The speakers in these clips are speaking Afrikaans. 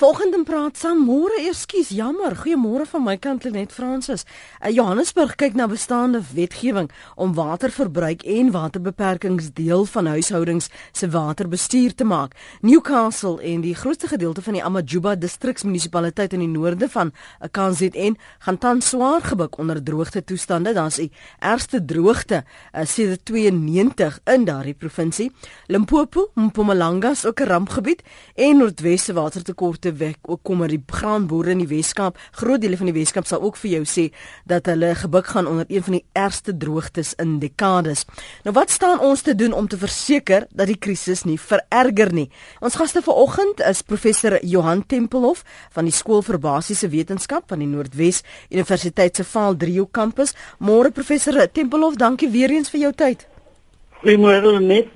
Volgende praat saam môre ekskuus jammer goeiemôre van my kant net Fransis. Uh, Johannesburg kyk na bestaande wetgewing om waterverbruik en waterbeperkings deel van huishoudings se waterbestuur te maak. Newcastle en die grootste gedeelte van die Amajuba distriksmunisipaliteit in die noorde van KZN gaan tans swaar gebuk onder droogte toestande. Daar's die ergste droogte uh, sedert 92 in daardie provinsie. Limpopo, Mpumalanga is ook 'n rampgebied en Noordwesse watertekorte te wek ook kom maar die graanboere in die Weskaap groot dele van die Weskaap sal ook vir jou sê dat hulle gebuk gaan onder een van die ergste droogtes in dekades. Nou wat staan ons te doen om te verseker dat die krisis nie vererger nie? Ons gaste vanoggend is professor Johan Tempelhof van die skool vir basiese wetenskap van die Noordwes Universiteit se Vaal 3 kampus. Môre professor Tempelhof, dankie weer eens vir jou tyd. Goeiemôre net.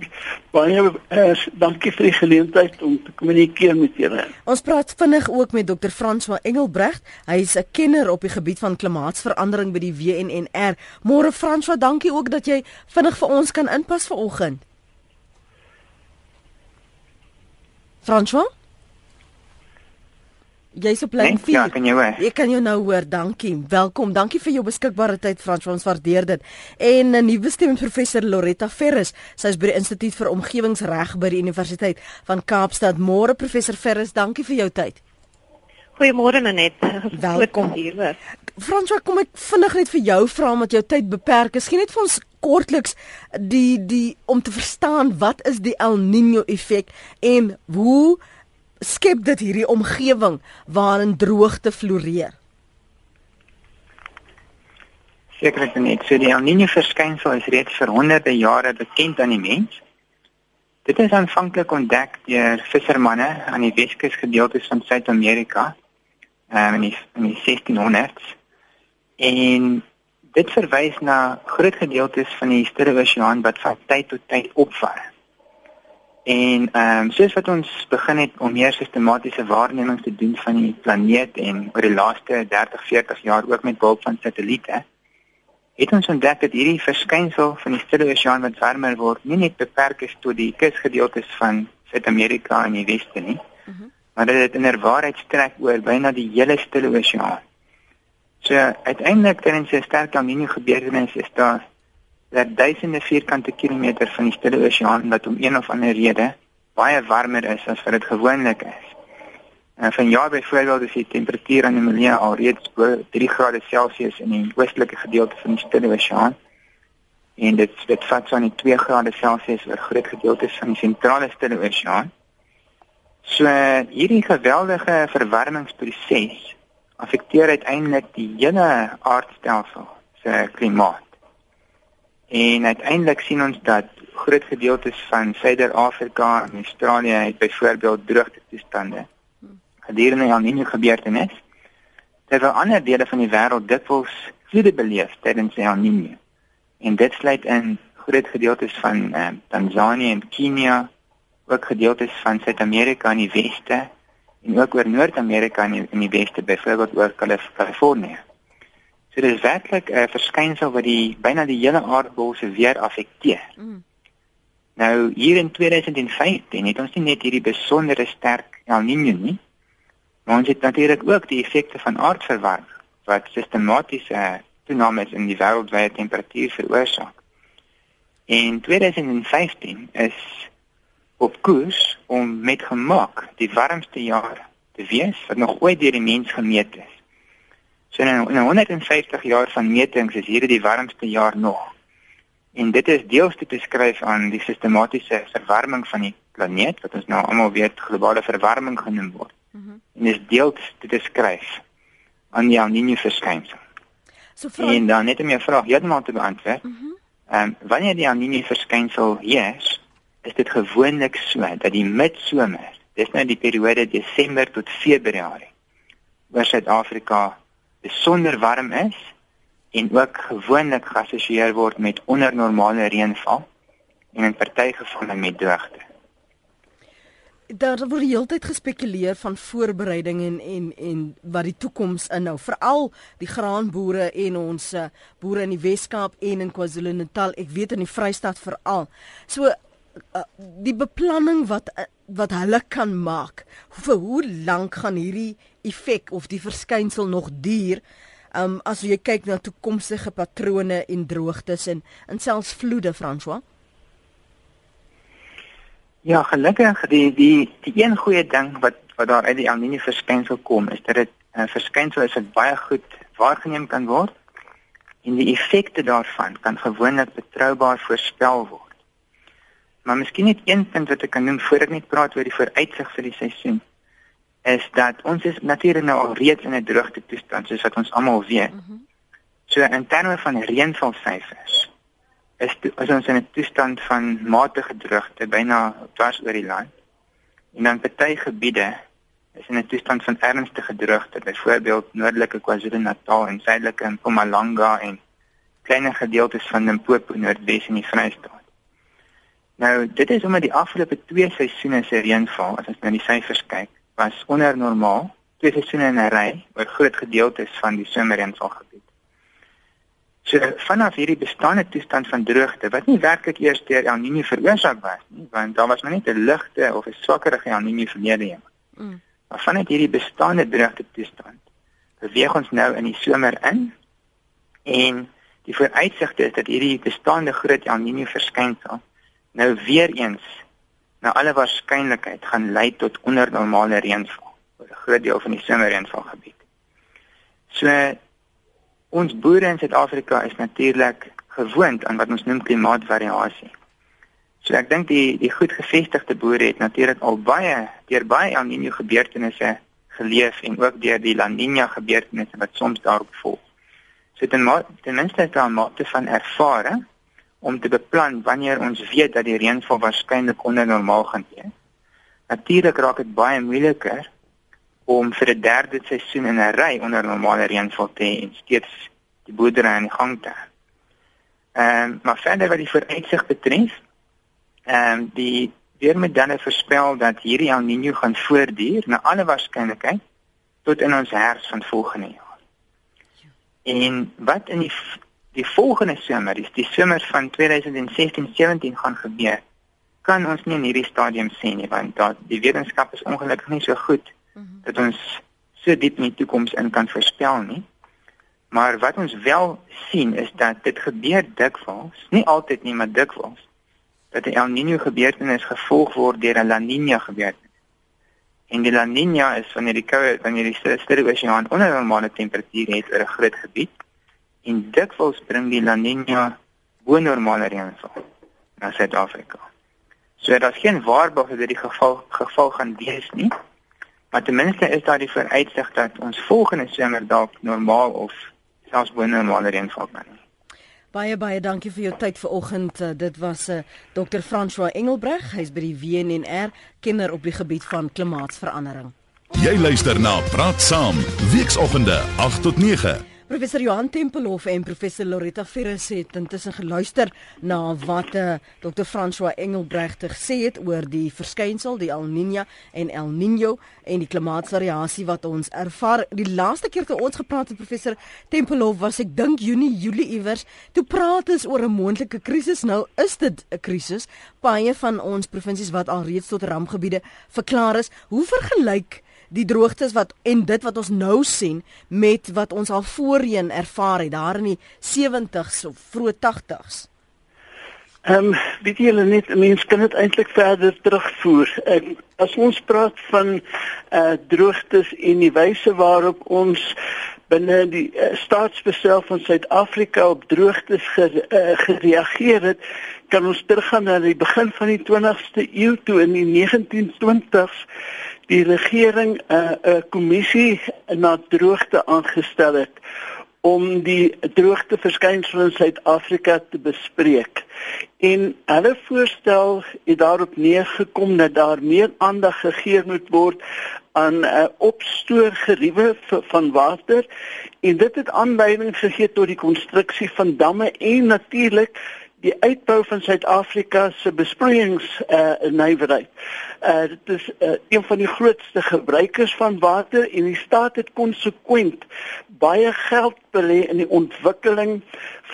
Baie uh, dankie vir die geleentheid om te kommunikeer met julle. Ons praat vinnig ook met Dr. François Engelbrecht. Hy is 'n kenner op die gebied van klimaatsverandering by die WNNR. Môre François, dankie ook dat jy vinnig vir ons kan inpas vanoggend. François? Jy's op lyn 4. Ja, kan jy hoor? Ek kan jou nou hoor. Dankie. Welkom. Dankie vir jou beskikbare tyd Frans. Ons waardeer dit. En 'n nuwe stem professor Loretta Ferris. Sy is by die Instituut vir Omgewingsreg by die Universiteit van Kaapstad. Môre professor Ferris, dankie vir jou tyd. Goeiemôre Net. Welkom hier. Frans, kom ek vinnig net vir jou vra omdat jou tyd beperk is. Geen net vir ons kortliks die die om te verstaan wat is die El Niño effek en hoe skep dit hierdie omgewing waarin droogte floreer? Sekerlik nie. So die El Niño verskynsel is reeds vir honderde jare bekend aan die mens. Dit is aanvanklik ontdek deur vissermanne aan die Weskus gedeeltes van Suid-Amerika um, in die in die 1600s. En dit verwys na groot gedeeltes van die Stille Oseaan wat van tyd tot tyd opvaar. En ehm um, soos wat ons begin het om meer sistematiese waarnemings te doen van die planeet en oor die laaste 30, 40 jaar ook met behulp van satelliete, het ons ontdek dat hierdie verskynsel van die Stille Oseaan wat warmer word, nie net beperk is tot die kusgedeeltes van Suid-Amerika en die Weste nie, uh mhm. -huh. maar dat dit inderwaarheid strek oor byna die hele Stille Oseaan. So uiteindelik tydens 'n sterk El Niño gebeurtenis is daar dat duisende vierkante kilometer van die Stille Oseaan wat om een of ander rede baie warmer is as wat dit gewoonlik is. En van jaar byvoorbeeld is die temperatuur aan die Melia al reeds bo 3 grade Celsius in die oostelike gedeelte van die Stille Oseaan. En dit dit vat so die 2 grade Celsius oor groot gedeeltes van die sentrale Stille Oseaan. So hierdie geweldige verwarmingsproses affekteer uiteindelik die hele aardstelsel se klimaat. En uiteindelik sien ons dat groot gedeeltes van Suider-Afrika en Australië het byvoorbeeld droogte toestande. Gedurende El Niño gebeurtenis terwyl ander dele van die wêreld dikwels vloede beleef tydens El Niño. En dit sluit in groot gedeeltes van uh, Tanzanië en Kenia, ook gedeeltes van Suid-Amerika in die weste en ook oor Noord-Amerika in die, in die weste, byvoorbeeld oor Kalifornië. So dit is werklik 'n verskynsel wat die byna die hele aardbol se weer affekteer. Mm. Nou hier in 2015 het ons nie net hierdie besondere sterk El Niño nie, maar ons het natuurlik ook die effekte van aardverwarming wat sistematiese toenames in die wêreldwye temperatuur veroorsaak. En 2015 is op koers om met gemak die warmste jaar te wees wat nog ooit deur die mens gemeet is. So in, in 150 jaar van metings is hierdie die warmste jaar nog. En dit is deels te beskryf aan die sistematiese verwarming van die planeet wat ons nou almal weet globale verwarming genoem word. Mm -hmm. En is deels te beskryf aan die El Niño verskynsel. So en dan net om jou vraag heeltemal te beantwoord. Mhm. Ehm mm um, wanneer die El Niño verskynsel heers, is dit gewoonlik so dat die midsomer, dis nou die periode Desember tot Februarie, oor Suid-Afrika besonder warm is en ook gewoonlik geassosieer word met ondernormale reënval en in party gevalle met droogte. Daar word die hele tyd gespekuleer van voorbereiding en en en wat die toekoms inhou, veral die graanboere en ons uh, boere in die Wes-Kaap en in KwaZulu-Natal, ek weet in die Vrystaat veral. So uh, die beplanning wat uh, wat hulle kan maak vir hoe lank gaan hierdie effek of die verskynsel nog duur? Um as jy kyk na toekomstige patrone en droogtes en en selfs vloede, François. Ja, gelukkig die die die een goeie ding wat wat daar uit die El Niño verskynsel kom, is dat dit 'n uh, verskynsel is wat baie goed waargeneem kan word en die effekte daarvan kan gewoonlik betroubaar voorspel word. Maar miskien net een punt wat ek kan noem voor ek net praat oor die vooruitsig vir die seisoen is dat ons is natuurlik nou al reeds in 'n droogte toestand soos wat ons almal weet. Mm -hmm. So in terme van reënvalsyfers is as ons in 'n toestand van matige droogte byna dwars oor die land. En dan party gebiede is in 'n toestand van ernstige droogte, byvoorbeeld noordelike KwaZulu-Natal en suidelike Mpumalanga en klein gedeeltes van Limpopo noordwes in die Vrystaat. Nou, dit is omdat die afgelope 2 seisoene se reënval, as ons na die syfers kyk, was onder normaal, twee seisoene in 'n ry oor groot gedeeltes van die somerreënvalgebied. So vanaf hierdie bestaande toestand van droogte wat nie werklik eers deur El Niño veroorsaak was nie, want daar was maar net 'n ligte of 'n swakkerige El Niño verlede jaar. Mm. Maar vanuit hierdie bestaande droogte toestand beweeg ons nou in die somer in en die vooruitsigte is dat hierdie bestaande groot El Niño verskynsel nou weer eens na alle waarskynlikheid gaan lei tot ondernormale reënval oor 'n groot deel van die somerreënvalgebied. So ons boere in Suid-Afrika is natuurlik gewoond aan wat ons noem klimaatvariasie. So ek dink die die goed gevestigde boere het natuurlik al baie deur baie El Niño gebeurtenisse geleef en ook deur die La Niña gebeurtenisse wat soms daarop volg. So ten, ten minste hulle 'n mate van ervaring om te beplan wanneer ons weet dat die reënval waarskynlik onder normaal gaan wees. Natuurlik raak dit baie moeiliker om vir 'n derde seisoen in 'n ry onder normale reënval te hê en steeds die boerdery aan die gang te hou. Ehm um, maar verder wat die vooruitsig betref, ehm um, die weermodelle voorspel dat hierdie El Niño gaan voortduur na alle waarskynlikheid tot in ons herfs van volgende jaar. En wat in die die volgende somer, die, die somer van 2016-17 gaan gebeur, kan ons nie in hierdie stadium sê nie want dat die wetenskap is ongelukkig nie so goed -hmm. dat ons so diep in die toekoms in kan voorspel nie. Maar wat ons wel sien is dat dit gebeur dikwels, nie altyd nie, maar dikwels dat 'n El Niño gebeurtenis gevolg word deur 'n La Niña gebeurtenis. En die La Niña is wanneer die koue wanneer die sterre oseaan onder normale temperatuur het oor 'n groot gebied en dikwels bring die La Niña bo normale reënval na Suid-Afrika. So daar's geen waarborg dat dit geval geval gaan wees nie. Maar ten minste is daar die vooruitsig dat ons volgende somer dalk normaal of selfs bo normale reënval kan hê. Baie baie dankie vir jou tyd vanoggend. Uh, dit was 'n uh, Dr. François Engelbreg. Hy's by die WNR kenner op die gebied van klimaatsverandering. Jy luister na Praat Saam, weekoggende 8 tot 9. Professor Johan Tempelhof en professor Loretta Ferris het intussen geluister na wat uh, eh, Dr. François Engelbrecht gesê het oor die verskynsel, die El Niña en El Niño en die klimaatsvariasie wat ons ervaar. Die laaste keer toe ons gepraat het professor Tempelhof was ek dink Junie, Julie iewers. Toe praat ons oor 'n moontlike krisis. Nou is dit 'n krisis. Baie van ons provinsies wat alreeds tot rampgebiede verklaar is. Hoe vergelyk die droogtes wat en dit wat ons nou sien met wat ons al voorheen ervaar het daar in die 70s of vroeë 80s. Ehm um, weet julle net mense kan dit eintlik verder terugvoer. Ek as ons praat van eh uh, droogtes en die wyse waarop ons binne die uh, staatsbesef van Suid-Afrika op droogtes gere, uh, gereageer het, kan ons teruggaan na die begin van die 20ste eeu toe in die 1920s die regering 'n uh, 'n uh, kommissie na droogte aangestel het om die droogte verskynsel in Suid-Afrika te bespreek. En hulle voorstel het daarop neergekom dat daar meer aandag gegee moet word aan 'n uh, opstoorgeriewe van water en dit het aanleiding gegee tot die konstruksie van damme en natuurlik die uitbou van Suid-Afrika se besproeiings uh nywerheid. Uh dit is uh, een van die grootste gebruikers van water en die staat het konsekwent baie geld belê in die ontwikkeling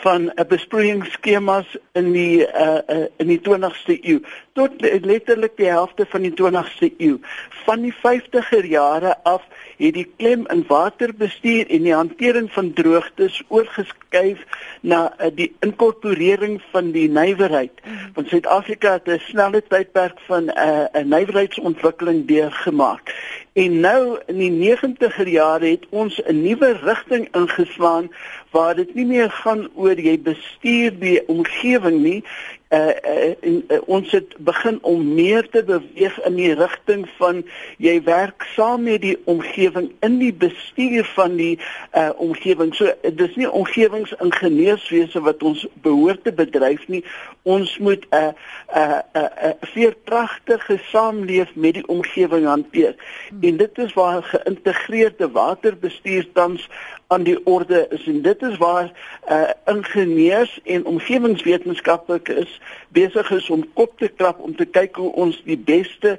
van 'n uh, besproeiingsskemas in die uh, uh, in die 20ste eeu tot letterlik die helfte van die 20ste eeu. Van die 50er jare af het die klem in waterbestuur en die hantering van droogtes oorgeskuif na uh, die inkorporering van die nywerheid. Mhm. Want Suid-Afrika het 'n snelle tydperk van 'n uh, 'n nywerheidsontwikkeling deurgemaak. En nou in die 90er jare het ons 'n nuwe rigting ingeslaan waar dit nie meer gaan oor jy bestuur die omgewing nie uh, uh, uh, ons het begin om meer te beweeg in die rigting van jy werk saam met die omgewing in die bestuur van die uh, omgewing. So dis nie omgewingsingenieurswese wat ons behoort te bedryf nie. Ons moet 'n uh, 'n uh, 'n uh, uh, veerkragtige saamleef met die omgewing hanteer. En dit is waar geïntegreerde waterbestuur tans aan die orde is en dit is waar uh, ingenieurs en omgewingswetenskaplikes besig is om kop te klap om te kyk hoe ons die beste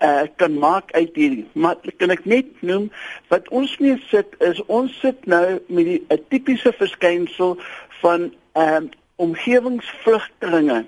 uh, kan maak uit hierdie. Maar kan ek net noem wat ons mee sit is ons sit nou met 'n tipiese verskynsel van ehm um, omgewingsvlugtelinge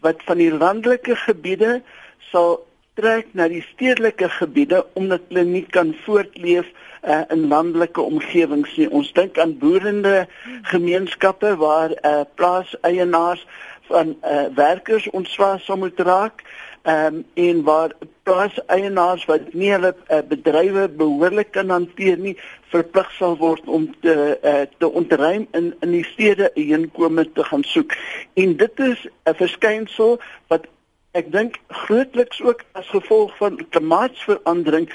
wat van die landelike gebiede sal trek na die stedelike gebiede omdat hulle nie kan voortleef uh, in landelike omgewings nie. Ons dink aan boerende gemeenskappe waar uh, plaaseienaars van uh, werkers ontslae sou moet raak um, en waar plaaseienaars wat nie hulle uh, bedrywe behoorlik kan hanteer nie verplig sal word om te uh, te ontruim in in die stede heenkome te gaan soek. En dit is 'n verskynsel wat ek dink grootliks ook as gevolg van klimaatsverandering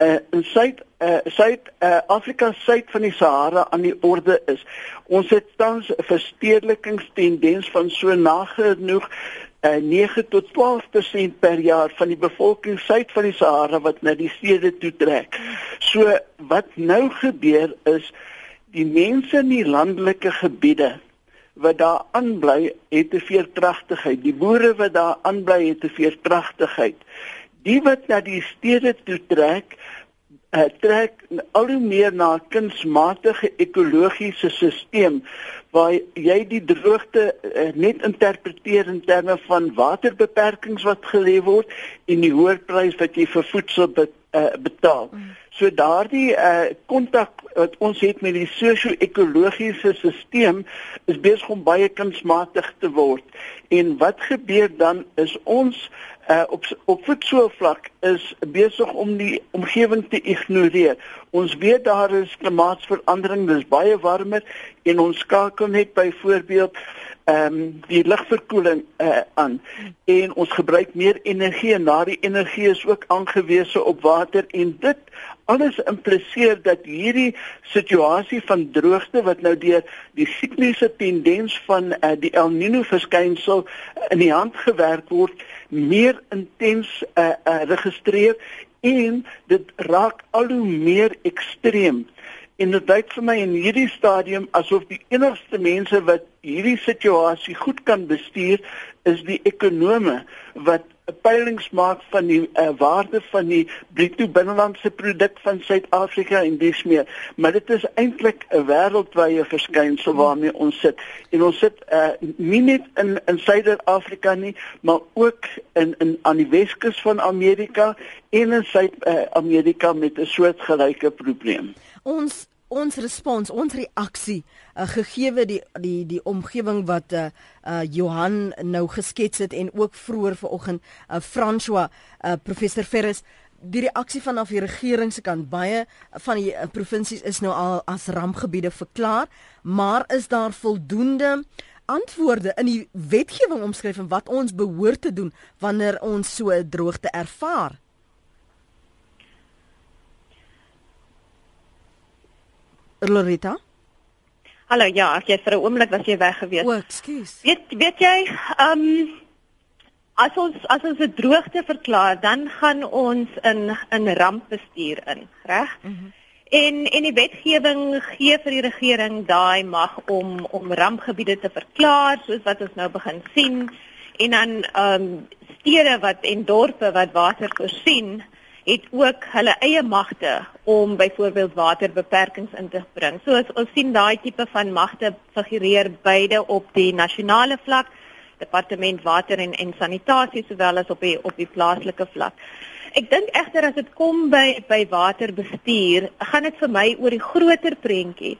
uh, in Suid uh, Suid uh, Afrika suid van die Sahara aan die orde is. Ons het tans 'n verstedelingstendens van so nagenoeg uh, 9 tot 12% per jaar van die bevolking suid van die Sahara wat na die stede toe trek. So wat nou gebeur is die mense in die landelike gebiede wat daar aanbly het te veerkragtigheid. Die boere wat daar aanbly het te veerkragtigheid die wat na die stede toe trek uh, trek al hoe meer na 'n kunsmatige ekologiese stelsel waar jy die droogte uh, net interpreteer in terme van waterbeperkings wat gelê word en die hoë prys wat jy vir voedsel be, uh, betaal. Mm. So daardie kontak uh, wat ons het met die sosio-ekologiese stelsel is besig om baie kunsmatig te word. En wat gebeur dan is ons uh, op op voedselvlak is besig om die omgewing te ignoreer. Ons weet daar is klimaatsverandering, dis baie warmer en ons skakel net byvoorbeeld ehm um, die lugverkoeling uh, aan. En ons gebruik meer energie en daardie energie is ook aangewese op water en dit alles impliseer dat hierdie situasie van droogte wat nou deur die sikliese tendens van uh, die El Niño verskynsel in die hand gewerk word meer intens uh, uh, registreer en dit raak al hoe meer ekstreem en dit lyk vir my in hierdie stadium asof die enigste mense wat hierdie situasie goed kan bestuur is die ekonome wat peilings maak van die uh, waarde van die bruto binnelandse produk van Suid-Afrika en dis meer. Maar dit is eintlik 'n wêreldwye verskynsel waarmee ons sit. En ons sit uh, nie net in in Suider-Afrika nie maar ook in in aan die Weskus van Amerika en in Suid-Amerika uh, met 'n soortgelyke probleem ons ons respons, ons reaksie uh, gegeewe die die die omgewing wat uh, uh Johan nou geskets het en ook vroeër vanoggend uh François uh professor Ferris die reaksie vanaf die regering se kant baie van die uh, provinsies is nou al as rampgebiede verklaar maar is daar voldoende antwoorde in die wetgewing omskryf en wat ons behoort te doen wanneer ons so 'n droogte ervaar Lorita? Hallo, ja, ek het vir 'n oomblik was jy weg gewees. O, ekskuus. Weet weet jy, ehm um, as ons as ons 'n droogte verklaar, dan gaan ons in in rampbestuur in, reg? Mm -hmm. En en die wetgewing gee vir die regering daai mag om om rampgebiede te verklaar, soos wat ons nou begin sien. En dan ehm um, stede wat en dorpe wat water voorsien, het ook hulle eie magte om byvoorbeeld waterbeperkings in te bring. So as ons sien daai tipe van magte figureer beide op die nasionale vlak, departement water en en sanitasie sowel as op die op die plaaslike vlak. Ek dink egter as dit kom by by waterbestuur, gaan dit vir my oor die groter prentjie.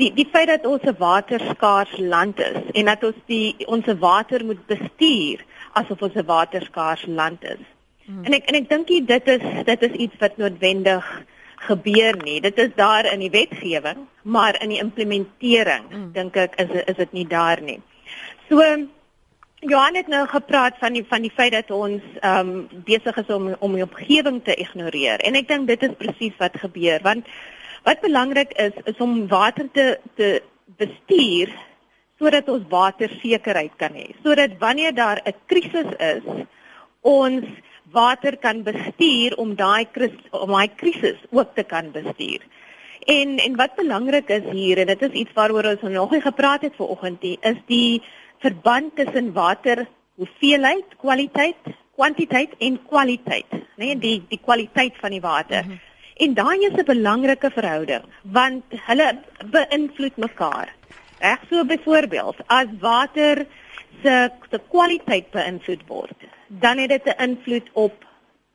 Die die feit dat ons 'n waterskaars land is en dat ons die ons water moet bestuur asof ons 'n waterskaars land is. Hmm. En ek en ek dink dit is dit is iets wat noodwendig gebeur nie. Dit is daar in die wetgewing, maar in die implementering hmm. dink ek is is dit nie daar nie. So Johan het nou gepraat van die van die feit dat ons ehm um, besig is om om die omgewing te ignoreer en ek dink dit is presies wat gebeur want wat belangrik is is om water te te bestuur sodat ons watersekerheid kan hê sodat wanneer daar 'n krisis is ons water kan bestuur om daai om daai krisis ook te kan bestuur. En en wat belangrik is hier en dit is iets waaroor ons nog nie gepraat het vanoggend nie is die verband tussen water hoeveelheid, kwaliteit, kwantiteit en kwaliteit, né? Nee, die die kwaliteit van die water. Mm -hmm. En daai is 'n belangrike verhouding want hulle beïnvloed mekaar. Reg so byvoorbeeld, as water se se kwaliteit beïnvloed word, dan het dit 'n invloed op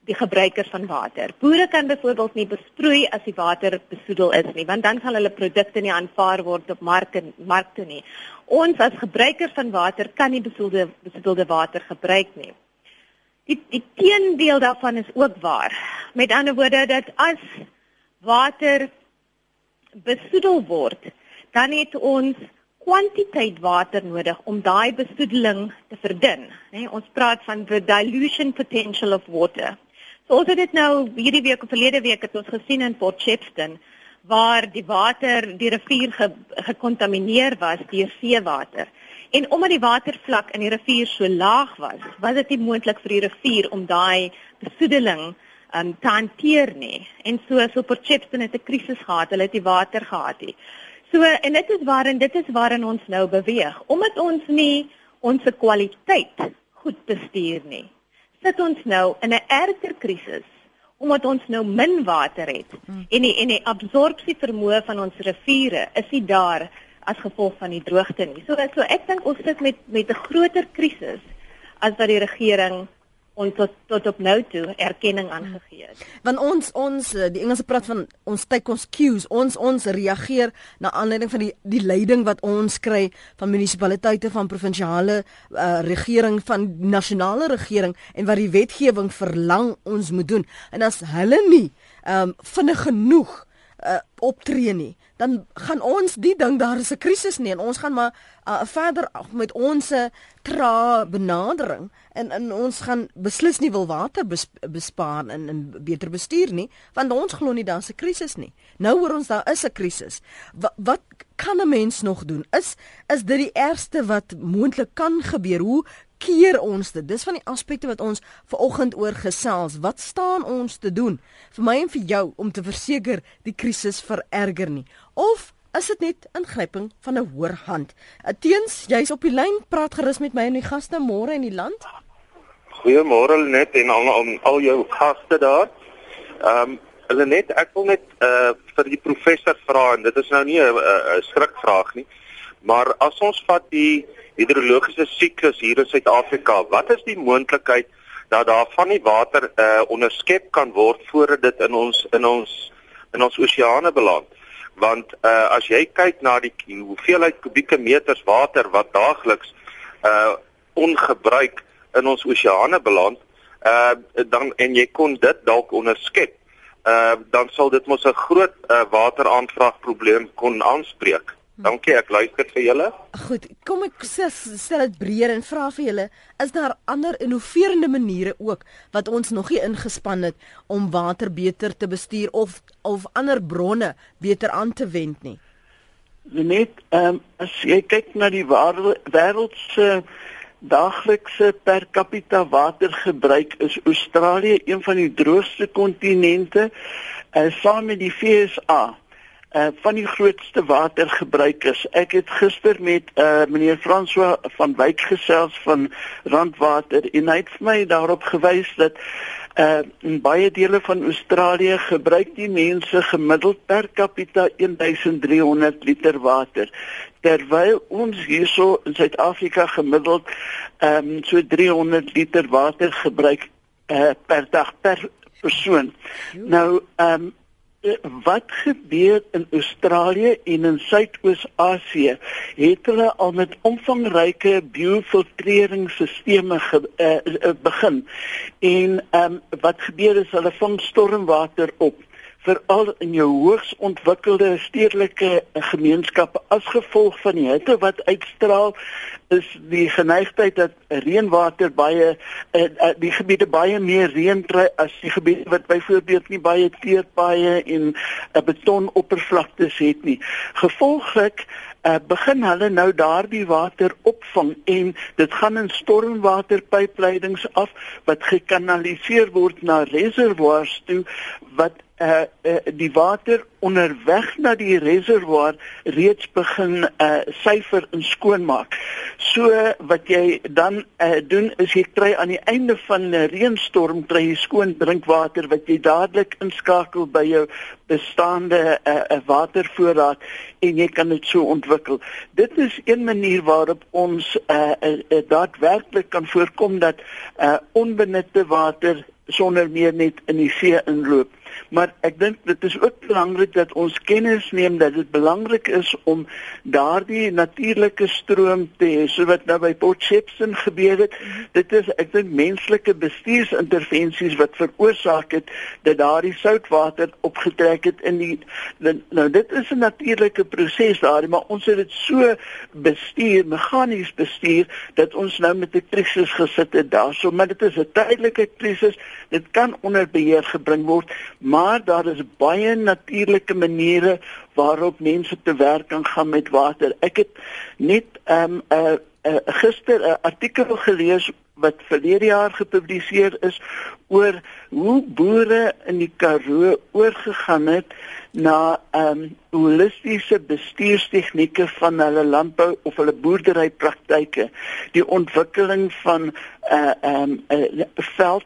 die gebruikers van water. Boere kan byvoorbeeld nie besproei as die water besoedel is nie, want dan sal hulle produkte nie aanvaar word op markte nie. Ons as gebruikers van water kan nie besoedelde besoedelde water gebruik nie. Die die teendeel daarvan is ook waar. Met ander woorde dat as water besoedel word, dan het ons kwantiteit water nodig om daai besoedeling te verdun. Nee, ons praat van the dilution potential of water. So het dit nou hierdie week of verlede week het ons gesien in Port Shepstone waar die water die rivier ge, gekontamineer was deur seewater. En omdat die watervlak in die rivier so laag was, was dit nie moontlik vir die rivier om daai besoedeling um, te hanteer nie. En so so Port Shepstone het 'n krisis gehad, hulle het die water gehad het. So en dit is waarin dit is waarin ons nou beweeg. Omdat ons nie ons kwaliteit goed bestuur nie sit ons nou in 'n erger krisis omdat ons nou min water het hmm. en die en die absorpsie vermoë van ons riviere is nie daar as gevolg van die droogte nie. So so ek dink ons sit met met 'n groter krisis as wat die regering ons tot tot op nou toe erkenning aangegee het. Want ons ons eh, die Engelse praat van ons take ons cues, ons ons reageer na aanleiding van die die leiding wat ons kry van munisipaliteite van provinsiale uh, regering van nasionale regering en wat die wetgewing verlang ons moet doen. En as hulle nie ehm um, vinnig genoeg uh, optree nie, dan gaan ons die ding daar is 'n krisis nie en ons gaan maar uh, verder met ons tra benadering en en ons gaan beslis nie wil water bes, bespaar en, en beter bestuur nie want ons glo nie daar's 'n krisis nie. Nou hoor ons daar is 'n krisis. Wat, wat kan 'n mens nog doen? Is is dit die ergste wat moontlik kan gebeur? Hoe keer ons dit. Dis van die aspekte wat ons ver oggend oor gesels. Wat staan ons te doen vir my en vir jou om te verseker die krisis vererger nie? Of is dit net ingryping van 'n hoër hand? Teens, jy's op die lyn, praat gerus met my en die gaste môre in die land. Goeiemôre net en al al, al jou gaste daar. Ehm um, hulle net ek wil net uh vir die professor vra en dit is nou nie 'n skrikvraag nie. Maar as ons vat die hidrologiese siklus hier in Suid-Afrika, wat is die moontlikheid dat daar van die water uh onderskep kan word voordat dit in ons in ons in ons oseane beland? Want uh as jy kyk na die hoeveelheid kubieke meters water wat daagliks uh ongebruik in ons oseane beland, uh dan en jy kon dit dalk onderskep, uh dan sal dit mos 'n groot uh, wateraanvraag probleem kon aanspreek. Dankie, ek luister vir julle. Goed, kom ek stel dit breër en vra vir julle, is daar ander innoverende maniere ook wat ons nog nie ingespan het om water beter te bestuur of of ander bronne beter aan te wend nie? Net ehm um, as jy kyk na die wêreld se daaglikse per capita watergebruik is Australië een van die droogste kontinente, uh, saam met die VSA uh, van die grootste watergebruikers. Ek het gister met uh, meneer François van Wyk gesels van Randwater en hy het vir my daarop gewys dat Uh in baie dele van Australië gebruik die mense gemiddeld per capita 1300 liter water terwyl ons hierso in Suid-Afrika gemiddeld ehm um, so 300 liter water gebruik uh, per dag per persoon. Nou ehm um, wat gebeur in Australië en in Suidoos-Asië het hulle al met omvangryke biofiltreringsstelsels ge, uh, begin. En um, wat gebeur is hulle vang stormwater op veral in jou hoogs ontwikkelde stedelike gemeenskappe as gevolg van die hitte wat uitstraal is die geneigtheid dat reënwater baie uh, die gebiede baie meer reën kry as die gebiede wat byvoorbeeld nie baie teerpaaie en 'n uh, betonoppervlaktes het nie. Gevolglik uh, begin hulle nou daardie water opvang en dit gaan in stormwaterpypleidings af wat gekanaliseer word na reservoirs toe wat uh, uh die water onderweg na die reservoir reeds begin uh syfer en skoonmaak. So wat jy dan uh doen is jy kry aan die einde van 'n reënstorm kry jy skoon drinkwater wat jy dadelik inskakel by jou bestaande uh watervoorraad en jy kan dit so ontwikkel. Dit is een manier waarop ons uh, uh, uh daadwerklik kan voorkom dat uh onbenutte water sonder meer net in die see inloop maar ek dink dit is ook belangrik dat ons kennis neem dat dit belangrik is om daardie natuurlike stroom te hê so wat nou by Port Shepstone gebeur het. Dit is ek dink menslike bestuursintervensies wat veroorsaak het dat daardie soutwater opgetrek het in die nou dit is 'n natuurlike proses daardie maar ons het dit so bestuur meganies bestuur dat ons nou met 'n krisis gesit het daarso. Maar dit is 'n tydelike krisis dit kan onder beheer gebring word maar daar is baie natuurlike maniere waarop mense te werk kan gaan met water. Ek het net ehm um, 'n uh, uh, gister 'n artikel gelees wat verlede jaar gepubliseer is oor hoe boere in die Karoo oorgegaan het na ehm um, holistiese bestuurstegnieke van hulle landbou of hulle boerderypraktyke. Die ontwikkeling van 'n uh, ehm um, uh, veld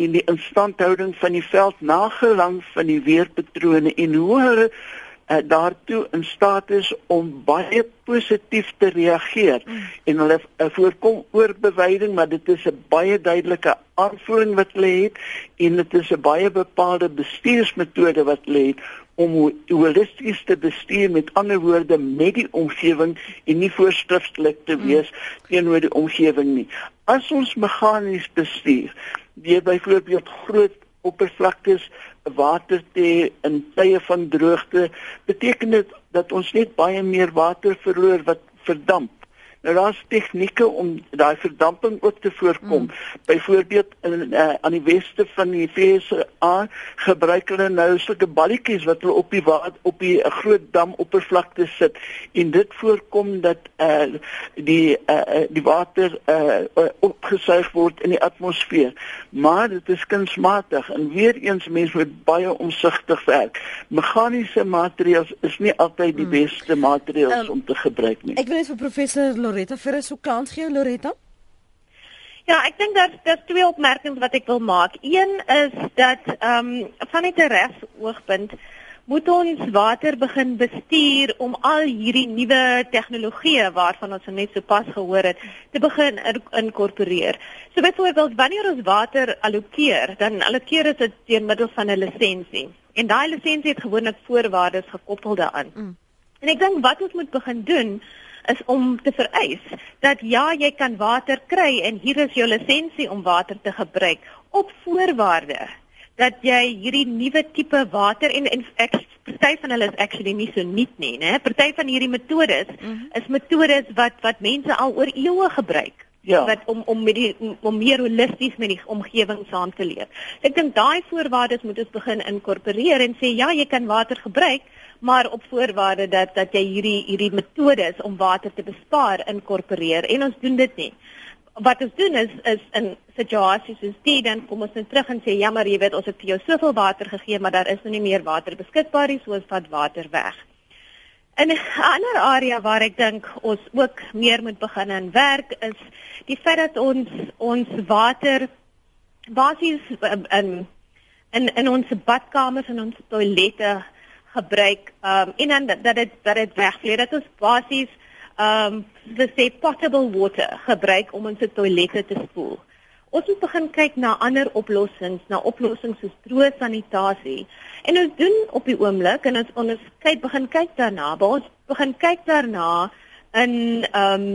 en die instandhouding van die veld nagelang van die weerpatrone en hoe hulle uh, daartoe in staat is om baie positief te reageer mm. en hulle uh, voorkom oorbeweiding maar dit is 'n baie duidelike aanvoeling wat hulle het en dit is 'n baie bepaalde bestuursmetode wat hulle het om holisties te bestuur met ander woorde met die omgewing en nie voorskrifklik te mm. wees mm. teenoor die omgewing nie. As ons meganies bestuur, deur byvoorbeeld groot oppervlaktes water te in tye van droogte beteken dit dat ons net baie meer water verloor wat verdamp Nou daar's tegnieke om daai verdamping ook te voorkom. Mm. Byvoorbeeld in uh, aan die weste van die VSA gebruik hulle nou sulke balletjies wat hulle op die water op die uh, groot dam oppervlakte sit en dit voorkom dat uh, die uh, die water uh, opgesuig word in die atmosfeer. Maar dit is kunsmatig en weer eens mense moet baie omsigtig werk. Meganiese materiaal is nie altyd die mm. beste materiaal um, om te gebruik nie. Ek wil net vir professor Loretta 'n so kans gee Loretta? Ja, ek dink dat daar's twee opmerkings wat ek wil maak. Een is dat ehm um, van 'n regoogpunt moet ons water begin bestuur om al hierdie nuwe tegnologieë waarvan ons net so pas gehoor het te begin inkorporeer. So byvoorbeeld wanneer ons water allokeer, dan allokeer ons dit deur middel van 'n lisensie. En daai lisensie het gewoonlik voorwaardes gekoppel daaraan. Mm. En ek dink wat ons moet begin doen is om te vereis dat ja, jy kan water kry en hier is jou lisensie om water te gebruik op voorwaarde dat jy hierdie nuwe tipe water en en ek party van hulle is actually nie so nuut nie, né? Party van hierdie metodes mm -hmm. is metodes wat wat mense al oor eeue gebruik. Ja. wat om om met die om meer holisties met die omgewing saam te leef. Ek dink daai voorwaardes moet ons begin inkorporeer en sê ja, jy kan water gebruik, maar op voorwaarde dat dat jy hierdie hierdie metodes om water te bespaar inkorporeer en ons doen dit nie. Wat ons doen is is in situasies soos die dan kom ons net terug en sê ja maar jy weet ons het vir jou soveel water gegee maar daar is nou nie meer water beskikbaar nie so ons vat water weg. In 'n ander area waar ek dink ons ook meer moet begin aan werk is die feit dat ons ons water basies um, in in in ons badkamers en ons toilette gebruik um en dan dat dit dat dit wegvlei dat ons basies um dis sê potable water gebruik om ons toilette te spoel. Ons moet begin kyk na ander oplossings, na oplossings soos droë sanitasie. En ons doen op die oomblik en ons ons kyk begin kyk daarna, maar ons begin kyk daarna in um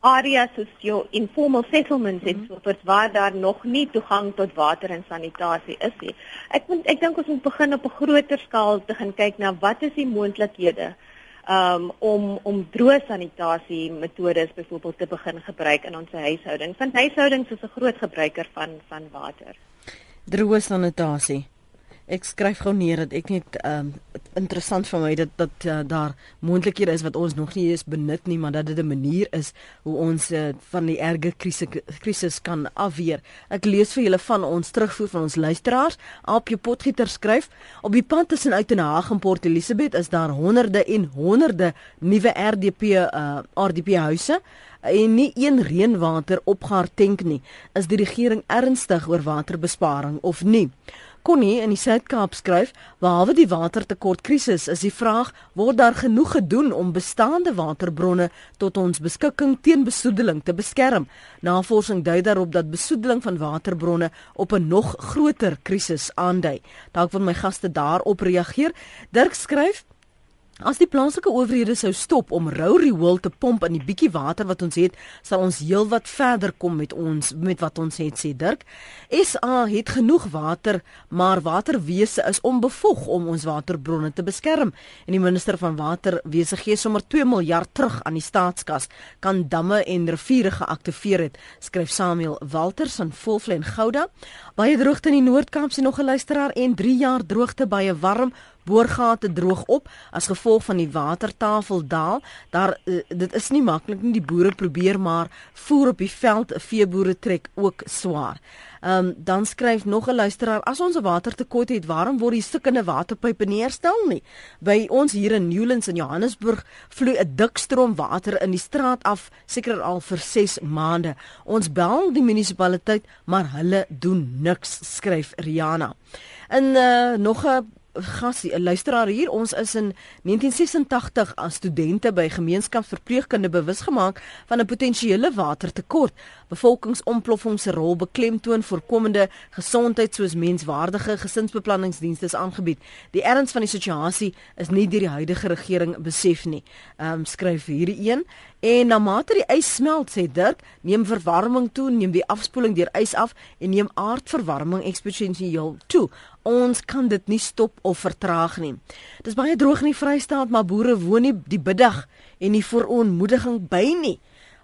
areas soos jou informal settlements en so voort waar daar nog nie toegang tot water en sanitasie is nie. Ek moet ek dink ons moet begin op 'n groter skaal te gaan kyk na wat is die moontlikhede um om om droë sanitasie metodes byvoorbeeld te begin gebruik in ons huishoudings. Want huishoudings is 'n groot gebruiker van van water. Droë sanitasie ek skryf gou neer dat ek net um, interessant vir my dat dat uh, daar moontlikhede is wat ons nog nie eens benut nie, maar dat dit 'n manier is hoe ons uh, van die erge krisis krisis kan afweer. Ek lees vir julle van ons terugvoer van ons luisteraars. Op jou potgieter skryf op die pad tussen Uitenhaag en Port Elizabeth is daar honderde en honderde nuwe RDP uh, RDP huise en nie een reënwater opgaar tank nie. Is die regering ernstig oor waterbesparing of nie? Connie in die Suid-Kaap skryf, behalwe die watertekort krisis, is die vraag: word daar genoeg gedoen om bestaande waterbronne tot ons beskikking teen besoedeling te beskerm? Navorsing dui daarop dat besoedeling van waterbronne op 'n nog groter krisis aandui. Dalk wil my gaste daarop reageer. Dirk skryf As die plaaslike owerhede sou stop om rou riool te pomp in die bietjie water wat ons het, sal ons heelwat verder kom met ons met wat ons het sê Dirk. SA het genoeg water, maar waterwese is onbevog om ons waterbronne te beskerm. En die minister van waterwese gee sommer 2 miljard terug aan die staatskas kan damme en riviere geaktiveer het, skryf Samuel Walters van Volflen Gouda. Baie droogte in die Noord-Kaap sien nog 'n luisteraar en 3 jaar droogte baie warm boorgate droog op as gevolg van die watertafel daal. Daar uh, dit is nie maklik nie die boere probeer maar voer op die veld veeboere trek ook swaar. Ehm um, dan skryf nog 'n luisteraar as ons 'n watertekort het, waarom word die stukkende waterpype nie herstel nie? By ons hier in Newlands in Johannesburg vloei 'n dik stroom water in die straat af seker al vir 6 maande. Ons bel die munisipaliteit, maar hulle doen niks, skryf Riana. En uh, nog 'n gasie, 'n luisteraar hier. Ons is in 1986 as studente by gemeenskapsverpleegkunde bewus gemaak van 'n potensiële watertekort. Bevolkingsontploffing se rol beklemtoon voorkomende gesondheid soos menswaardige gesinsbeplanningsdienste aangebied. Die erns van die situasie is nie deur die huidige regering besef nie. Ehm um, skryf hierdie een En na mate die ys smelt, sê Dirk, neem verwarming toe, neem die afspoeling deur ys af en neem aardverwarming eksponensieel toe. Ons kan dit nie stop of vertraag nie. Dis baie droog in die Vrystaat, maar boere woon nie die biddag en nie vir onmoediging by nie.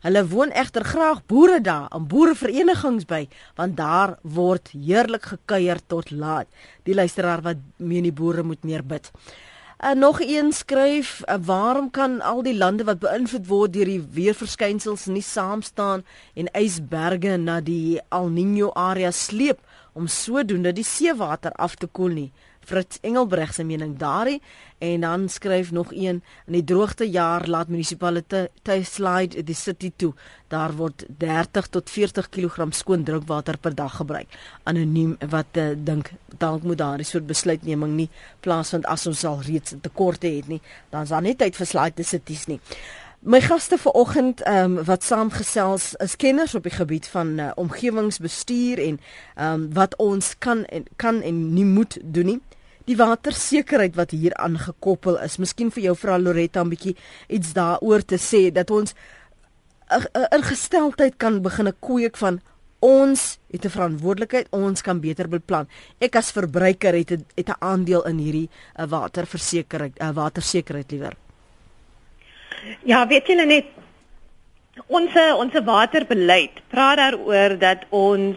Hulle woon egter graag boere daar, in boereverenigings by, want daar word heerlik gekuier tot laat. Die luisteraar wat meen die boere moet meer bid. En nog een skryf, uh, waarom kan al die lande wat beïnvloed word deur die weerverskynsels nie saam staan en ysberge na die El Niño area sleep om sodoende die seewater af te koel nie? Fritz Engelbreg se mening daarin en dan skryf nog een in die droogte jaar laat munisipaliteite slide die city toe. Daar word 30 tot 40 kg skoon drinkwater per dag gebruik. Anoniem wat uh, dink dalk moet daar 'n soort besluitneming nie plaasvind as ons al reeds tekorte het nie. Dan is daar net tyd vir slide cities nie. My gaste vanoggend ehm um, wat saamgesels is kenners op die gebied van uh, omgewingsbestuur en ehm um, wat ons kan en kan en nie moet doen nie die watersekerheid wat hier aangekoppel is. Miskien vir jou vrou Loretta 'n bietjie iets daaroor te sê dat ons 'n ingesteldheid kan begin kweek van ons het 'n verantwoordelikheid, ons kan beter beplan. Ek as verbruiker het 'n het 'n aandeel in hierdie uh, waterversekerheid, uh, watersekerheid liewer. Ja, weet julle net ons ons waterbeleid praat daaroor dat ons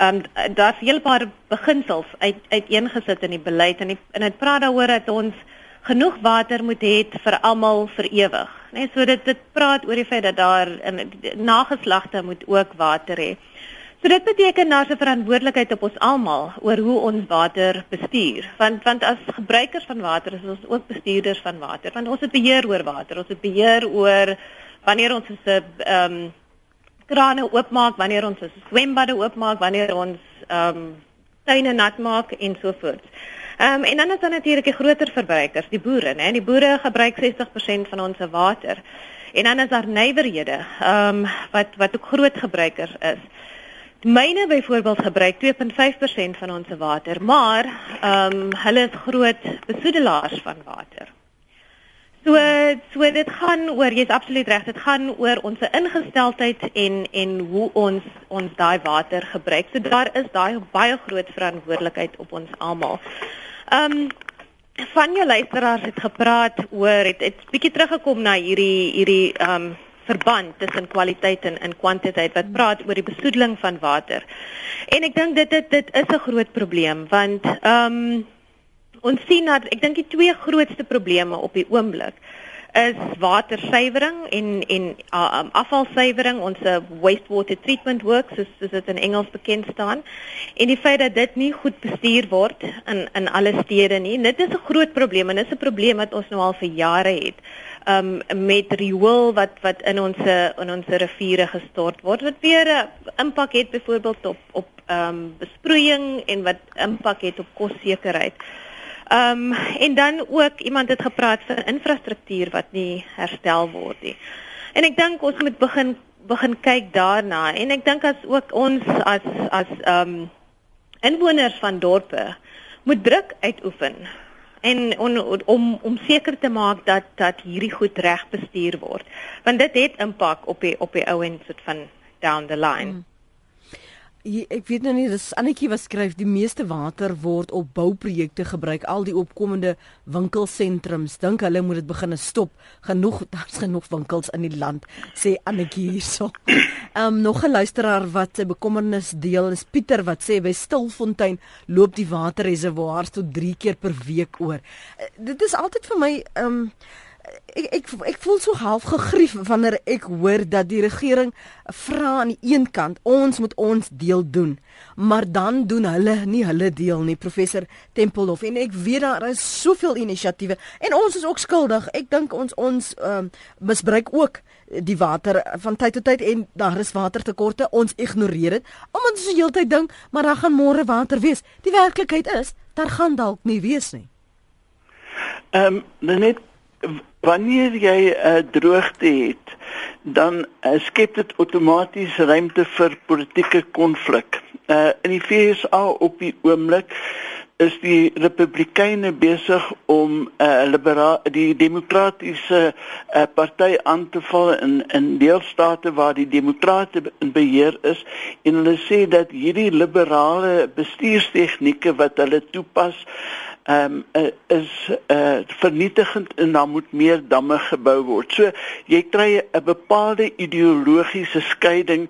Ehm um, daar's 'n hele paar beginsels uit uiteengesit in die beleid en die, en dit praat daaroor dat ons genoeg water moet hê vir almal vir ewig. Net so dit dit praat oor die feit dat daar in nageslagte moet ook water hê. So dit beteken daar's 'n verantwoordelikheid op ons almal oor hoe ons water bestuur. Want want as gebruikers van water is ons ook bestuurders van water. Want ons het beheer oor water. Ons het beheer oor wanneer ons 'n ehm um, krane oopmaak, wanneer ons ons swembade oopmaak, wanneer ons ehm um, tuine nat maak en so voort. Ehm um, en dan is daar natuurlik die groter verbruikers, die boere, né? Die boere gebruik 60% van ons water. En dan is daar nywerhede, ehm um, wat wat ook groot gebruikers is. Myne byvoorbeeld gebruik 2.5% van ons water, maar ehm um, hulle is groot besoedelaars van water. So so dit gaan oor jy's absoluut reg, dit gaan oor ons ingesteldheid en en hoe ons ons daai water gebruik. So daar is daai baie groot verantwoordelikheid op ons almal. Ehm um, van jou luisteraars het gepraat oor het het bietjie teruggekom na hierdie hierdie ehm um, verband tussen kwaliteit en en kwantiteit wat praat oor die besoedeling van water. En ek dink dit dit dit is 'n groot probleem want ehm um, ons sien dat ek dink die twee grootste probleme op die oomblik is watersuiwering en en uh, um, afvalsuiwering. Ons uh, wastewater treatment works soos, soos dit in Engels bekend staan. En die feit dat dit nie goed bestuur word in in alle stede nie. Dit is 'n groot probleem en dit is 'n probleem wat ons nou al vir jare het um met riool wat wat in ons in ons riviere gestort word wat weer 'n impak het byvoorbeeld op op um besproeiing en wat impak het op kossekerheid. Ehm um, en dan ook iemand het gepraat van infrastruktuur wat nie herstel word nie. En ek dink ons moet begin begin kyk daarna en ek dink as ook ons as as ehm um, inwoners van dorpe moet druk uitoefen en on, om om seker te maak dat dat hierdie goed reg bestuur word want dit het impak op die op die ouens soort van down the line. Mm. Ja, ek weet nou nie dis Annetjie wat skryf die meeste water word op bouprojekte gebruik al die opkomende winkelsentrums dink hulle moet dit begin stop genoeg daar's genoeg winkels in die land sê Annetjie hierso. Ehm um, nog 'n luisteraar wat sy bekommernis deel is Pieter wat sê by Stilfontein loop die waterreservoirs tot 3 keer per week oor. Uh, dit is altyd vir my ehm um, ek ek ek voel so half gegrief wanneer ek hoor dat die regering vra aan die een kant ons moet ons deel doen. Maar dan doen hulle nie hulle deel nie professor Tempelhof. En ek weet daar is soveel inisiatiewe en ons is ook skuldig. Ek dink ons ons um, misbruik ook die water van tyd tot tyd en daar is watertekorte. Ons ignoreer dit omdat ons die hele tyd dink maar daar gaan môre water wees. Die werklikheid is daar gaan dalk nie wees nie. Ehm um, net wanneer jy 'n uh, droogte het, dan uh, skep dit outomaties ruimte vir politieke konflik. Uh, in die FSA op die oomblik is die republikeine besig om 'n uh, liberaal die demokratiese uh, party aan te val in in deelstate waar die demokrate in beheer is en hulle sê dat hierdie liberale bestuurstegnieke wat hulle toepas ehm um, is uh vernietigend en dan moet meer damme gebou word. So jy kry 'n bepaalde ideologiese skeiding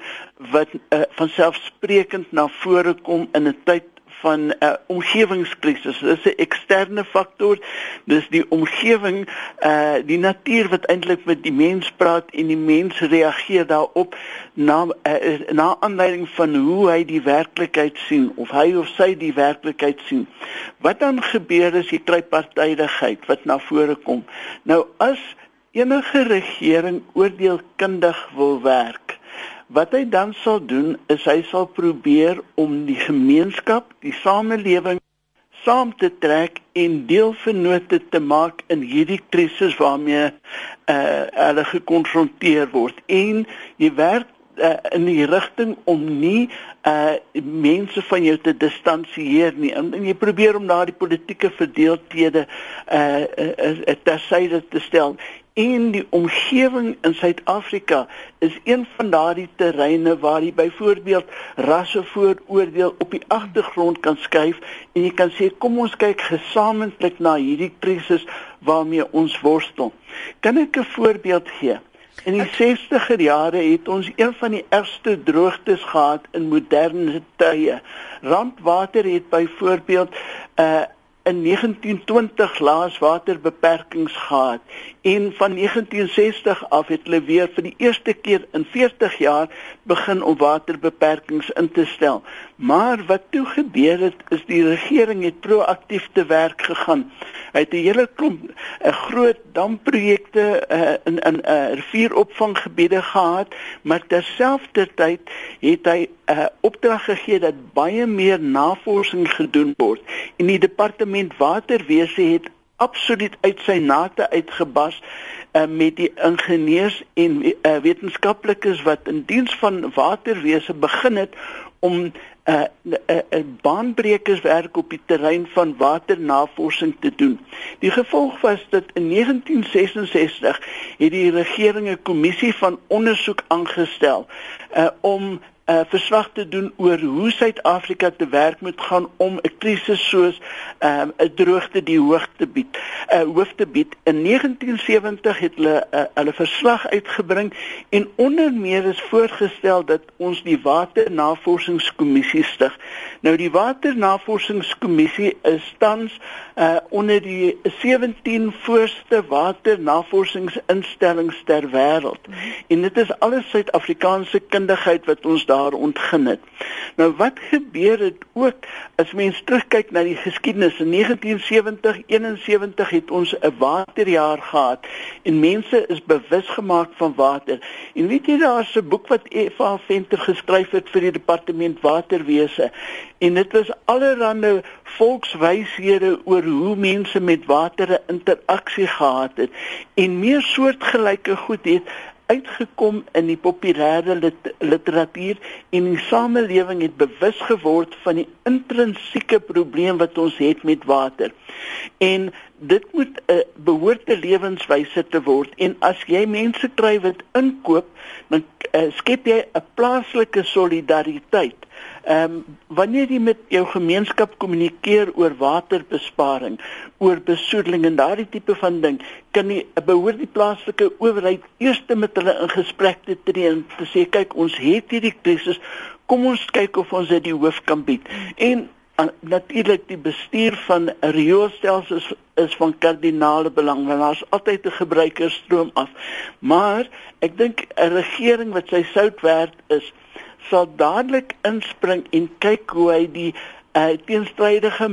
wat uh, van selfsprekend na vore kom in 'n tyd van 'n uh, omgewingskrisis. Dit is 'n eksterne faktor. Dis die omgewing, uh die natuur wat eintlik met die mens praat en die mens reageer daarop na uh, na aanleiding van hoe hy die werklikheid sien of hy of sy die werklikheid sien. Wat dan gebeur is jy kry partydigheid wat na vore kom. Nou as enige regering oordeelkundig wil werk Wat hy dan sal doen is hy sal probeer om die gemeenskap, die samelewing saam te trek en deelvennote te maak in hierdie krisis waarmee uh hulle gekonfronteer word. En jy werk uh, in die rigting om nie uh mense van jou te distansieer nie en, en jy probeer om daardie politieke verdeeldhede uh, uh, uh tersyde te stel en die omgewing in Suid-Afrika is een van daardie terreine waar jy byvoorbeeld rasse vooroordeel op die agtergrond kan skuif en jy kan sê kom ons kyk gesamentlik na hierdie krisis waarmee ons worstel. Kan ek 'n voorbeeld gee? In die 60er jare het ons een van die ergste droogtes gehad in moderne tye. Randwater het byvoorbeeld uh in 1920 laaswaterbeperkings gehad en van 1960 af het hulle weer vir die eerste keer in 40 jaar begin om waterbeperkings in te stel. Maar wat toe gebeur het is die regering het proaktief te werk gegaan. Hy het 'n hele klomp 'n groot damprojekte uh, in in 'n uh, rivieropvanggebiede gehad, maar terselfdertyd het hy 'n uh, opdrag gegee dat baie meer navorsing gedoen word en die departement waterwese het absoluut uit sy nate uitgebas uh, met die ingenieurs en uh, wetenskaplikes wat in diens van waterwese begin het om 'n uh, uh, uh, baanbrekerswerk op die terrein van waternavorsing te doen. Die gevolg was dat in 1966 het die regering 'n kommissie van ondersoek aangestel uh, om uh, verslag te doen oor hoe Suid-Afrika te werk moet gaan om 'n krisis soos 'n um, 'n droogte die hoog te bied. 'n uh, hoof te bied. In 1970 het hulle uh, hulle verslag uitgebring en onder meer is voorgestel dat ons die Waternavorsingskommissie stig. Nou die Waternavorsingskommissie is tans uh, onder die 17 voorste waternavorsingsinstellings ter wêreld. -hmm. En dit is alles Suid-Afrikaanse kundigheid wat ons daar daar ontgin het. Nou wat gebeur het ook as mens terugkyk na die geskiedenis in 1970 71 het ons 'n waterjaar gehad en mense is bewus gemaak van water. En weet jy daar's 'n boek wat Eva Venter geskryf het vir die departement waterwese en dit was allerlei volkswyshede oor hoe mense met water 'n interaksie gehad het en meer soortgelyke goed het uitgekom in die populêre lit literatuur en die samelewing het bewus geword van die intrinsieke probleem wat ons het met water. En dit moet 'n behoorte lewenswyse te word en as jy mense kry wat inkoop, dan uh, skep jy 'n plaaslike solidariteit. Ehm um, wanneer jy met jou gemeenskap kommunikeer oor waterbesparing, oor besoedeling en daardie tipe van ding, kan jy behoort die plaaslike owerheid eers met hulle in gesprek te tree en te sê kyk ons het hierdie krisis, kom ons kyk of ons dit die hoof kan bied. En natuurlik die bestuur van rioolstelsels is, is van kardinale belang want daar's altyd 'n gebruikerstroom af. Maar ek dink 'n regering wat sy sout werd is, sal dadelik inspring en kyk hoe hy die uh, teenstrydige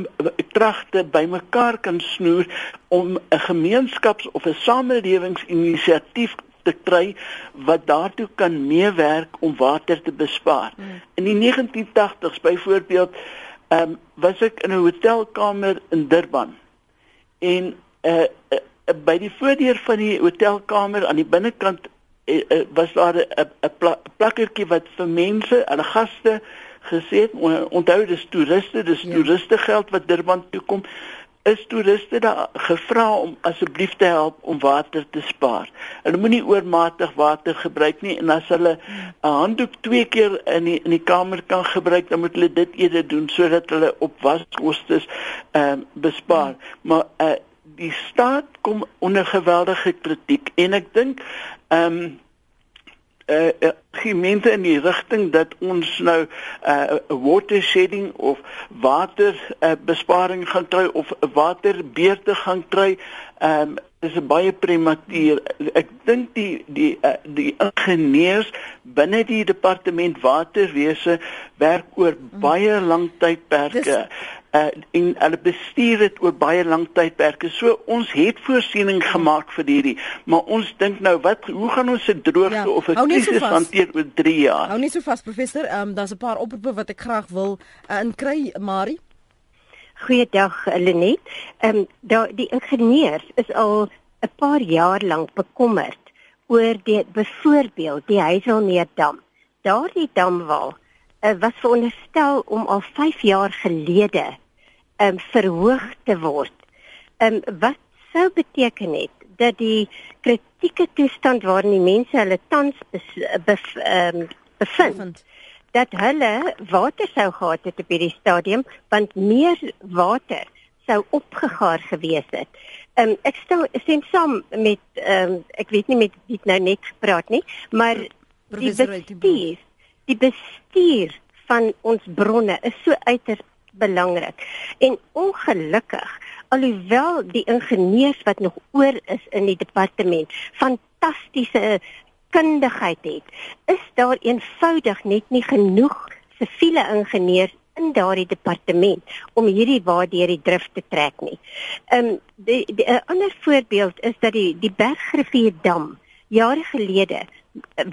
kragte bymekaar kan snoer om 'n gemeenskaps of 'n samelewingsinisiatief te kry wat daartoe kan meewerk om water te bespaar. Hmm. In die 1980s byvoorbeeld, ehm um, was ek in 'n hotelkamer in Durban en uh, uh, by die voordeur van die hotelkamer aan die binnekant Eh, eh, was daar 'n 'n plakkertjie wat vir mense, hulle gaste gesê het, onthou dis toeriste, dis ja. toeriste geld wat Durban toe kom is toeriste daar gevra om asseblief te help om water te spaar. Hulle moenie oormatig water gebruik nie en as hulle 'n handdoek twee keer in die in die kamer kan gebruik, dan moet hulle dit eerder doen sodat hulle op waskostes ehm uh, bespaar. Hmm. Maar uh, die staat kom onder geweldige kritiek en ek dink ehm um, eh uh, gemeente in die rigting dat ons nou 'n uh, water shedding of water uh, besparing gaan kry of waterbeurte gaan kry ehm um, is baie prematuur. Ek dink die die uh, die ingenieurs binne die departement waterwese werk oor mm. baie lang tydperke. Dis uh, en hulle bestuur dit oor baie lang tydperke. So ons het voorsiening gemaak vir hierdie, maar ons dink nou wat hoe gaan ons se droogte ja, of 'n krisis so hanteer oor 3 jaar? Hou nie so vas professor, ehm um, daar's 'n paar oproepe wat ek graag wil uh, inkry, Marie. Goeiedag Lenet. Ehm um, daar die ingenieurs is al 'n paar jaar lank bekommerd oor die byvoorbeeld die Heiselmeerdam. Daardie damwal uh, was veronderstel om al 5 jaar gelede um, verhoog te word. Um, wat sou beteken het dat die kritieke toestand waarin die mense hulle tans bef, um, bevind dat hulle water sou gehad het op hierdie stadium want meer water sou opgegaar gewees het. Um, ek stel stem saam met um, ek weet nie met wie nou net gepraat nie, maar die bestuur, die bestuur van ons bronne is so uiters belangrik. En ongelukkig, alhoewel die ingenieurs wat nog oor is in die departement fantastiese kundigheid het, is daar eenvoudig net nie genoeg siviele ingenieurs in daardie departement om hierdie waardeur die drif te trek nie. Ehm um, die 'n ander voorbeeld is dat die die Bergrivier dam jare gelede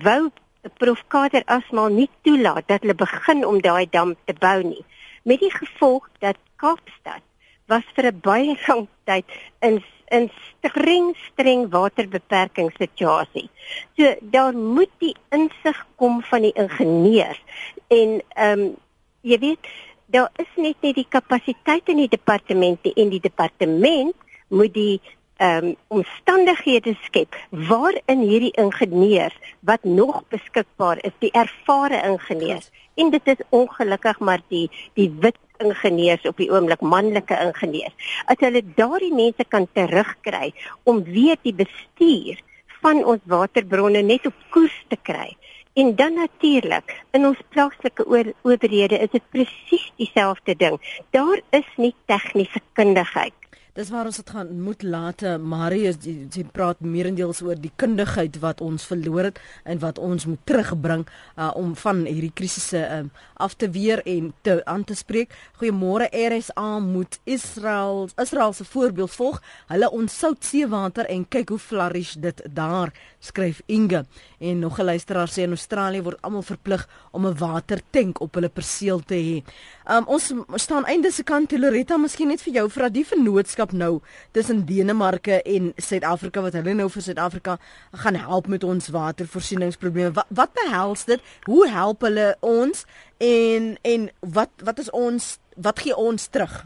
wou Prof Kader Asmal nie toelaat dat hulle begin om daai dam te bou nie met die gevolg dat Kaapstad was vir 'n baie lang tyd in in streng streng waterbeperkingssituasie. So daar moet die insig kom van die ingenieurs en ehm um, jy weet daar is net nie die kapasiteit in die departemente en die departement moet die um, omstandighede skep waarin hierdie ingenieurs wat nog beskikbaar is, die ervare ingenieurs en dit is ongelukkig maar die die wit ingenieurs op die oomblik manlike ingenieurs. As hulle daardie mense kan terugkry om weer die bestuur van ons waterbronne net op koers te kry. En dan natuurlik in ons plaaslike owerhede is dit presies dieselfde ding. Daar is nie tegniese kundigheid Dis waar ons dit gaan moet laat. Marius jy praat meerendeels oor die kundigheid wat ons verloor het en wat ons moet terugbring uh, om van hierdie krisisse um, af te weer en te aan te spreek. Goeiemôre RSA moet Israel Israel se voorbeeld volg. Hulle ontsout seewater en kyk hoe flourish dit daar, skryf Inge. En nog 'n luisteraar sê in Australië word almal verplig om 'n watertank op hulle perseel te hê. Um, ons staan einde se kant Loretta, miskien net vir jou vir dat die vennootskap nou tussen Denemarke en Suid-Afrika wat hulle nou vir Suid-Afrika gaan help met ons watervoorsieningsprobleme. Wat, wat behels dit? Hoe help hulle ons en en wat wat is ons wat gee ons terug?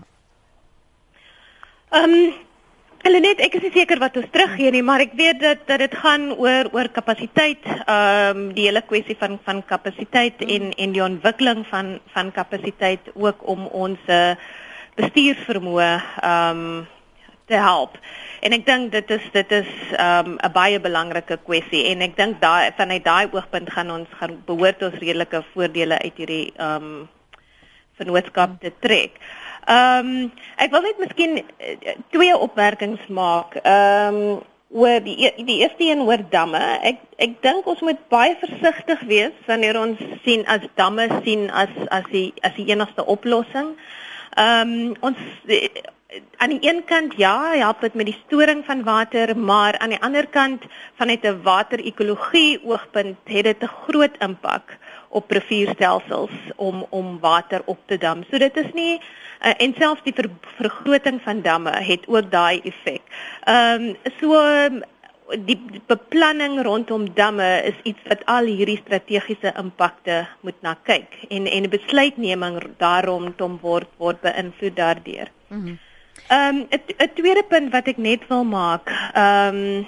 Ehm um, Hulle net ek is nie seker wat ons teruggee nie, maar ek weet dat dat dit gaan oor oor kapasiteit, ehm um, die hele kwessie van van kapasiteit en en die ontwikkeling van van kapasiteit ook om ons bestuursvermoë ehm um, te help. En ek dink dit is dit is ehm um, 'n baie belangrike kwessie en ek dink daai vanuit daai oogpunt gaan ons gaan behoort ons redelike voordele uit hierdie ehm um, vennootskap te trek. Ehm um, ek wil net miskien uh, twee opmerkings maak. Ehm um, oor die e-, die eerste een oor damme. Ek ek dink ons moet baie versigtig wees wanneer ons sien as damme sien as as die as die enigste oplossing. Ehm um, ons eh, aan die een kant ja, help dit met die storing van water, maar aan die ander kant vanuit 'n waterekologie oogpunt het dit 'n groot impak op rivierstelsels om om water op te dam. So dit is nie uh, en selfs die ver, vergroting van damme het ook daai effek. Ehm um, so die beplanning rondom damme is iets wat al hierdie strategiese impakte moet na kyk en en besluitneming daarom tom word word beïnvloed daardeur. Mhm. Ehm mm um, 'n tweede punt wat ek net wil maak, ehm um,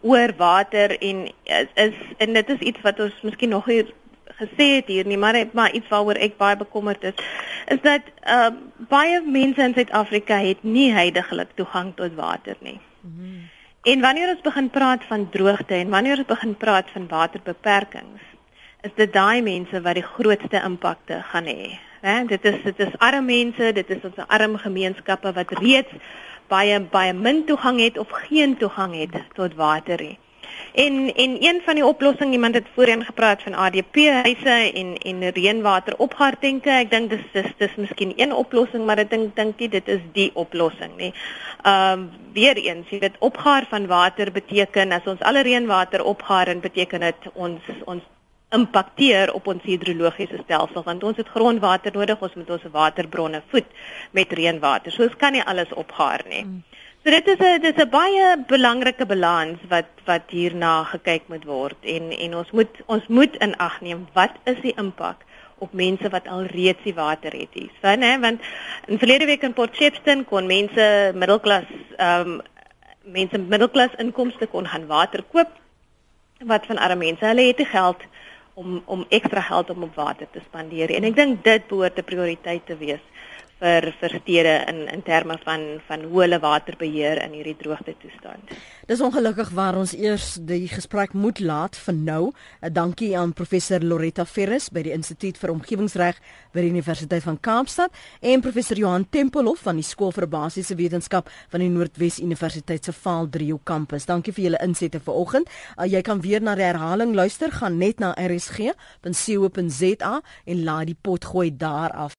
oor water en is, is en dit is iets wat ons miskien nog hier gesê het hier nie, maar maar iets waaroor ek baie bekommerd is, is dat ehm uh, baie mense in Suid-Afrika het nie heidaglik toegang tot water nie. Mhm. En wanneer ons begin praat van droogte en wanneer ons begin praat van waterbeperkings, is dit daai mense wat die grootste impakte gaan hê. Hè, dit is dit is arme mense, dit is ons arm gemeenskappe wat reeds baie baie min toegang het of geen toegang het tot water nie. En en een van die oplossings iemand het voorheen gepraat van ADP huise en en reënwater opgaartenke. Ek dink dis dis dis miskien een oplossing, maar ek dink dink nie dit is die oplossing nie. Ehm um, weer eens, jy weet opgaar van water beteken as ons alle reënwater opgaar en beteken dit ons ons impakteer op ons hidrologiese stelsel want ons het grondwater nodig, ons moet ons waterbronne voed met reënwater. So ons kan nie alles opgaar nie. Mm. So dit is 'n dit is 'n baie belangrike balans wat wat hierna gekyk moet word en en ons moet ons moet in ag neem wat is die impak op mense wat al reeds die water het hier. So nê, want in verlede week in Port Shepstone kon mense middelklas ehm um, mense middelklas inkomste kon gaan water koop wat van arme mense. Hulle het nie geld om om ekstra geld om op water te spandeer en ek dink dit behoort 'n prioriteit te wees vir vir stede in in terme van van hoe hulle water beheer in hierdie droogte toestand. Dis ongelukkig waar ons eers die gesprek moet laat vir nou. 'n Dankie aan professor Loretta Ferris by die Instituut vir Omgewingsreg by die Universiteit van Kaapstad en professor Johan Tempelhof van die Skool vir Basiese Wetenskap van die Noordwes Universiteit se Vaaldrio kampus. Dankie vir julle insette vanoggend. Uh, jy kan weer na die herhaling luister, gaan net na rsg.co.za en laai die pot gooi daar af.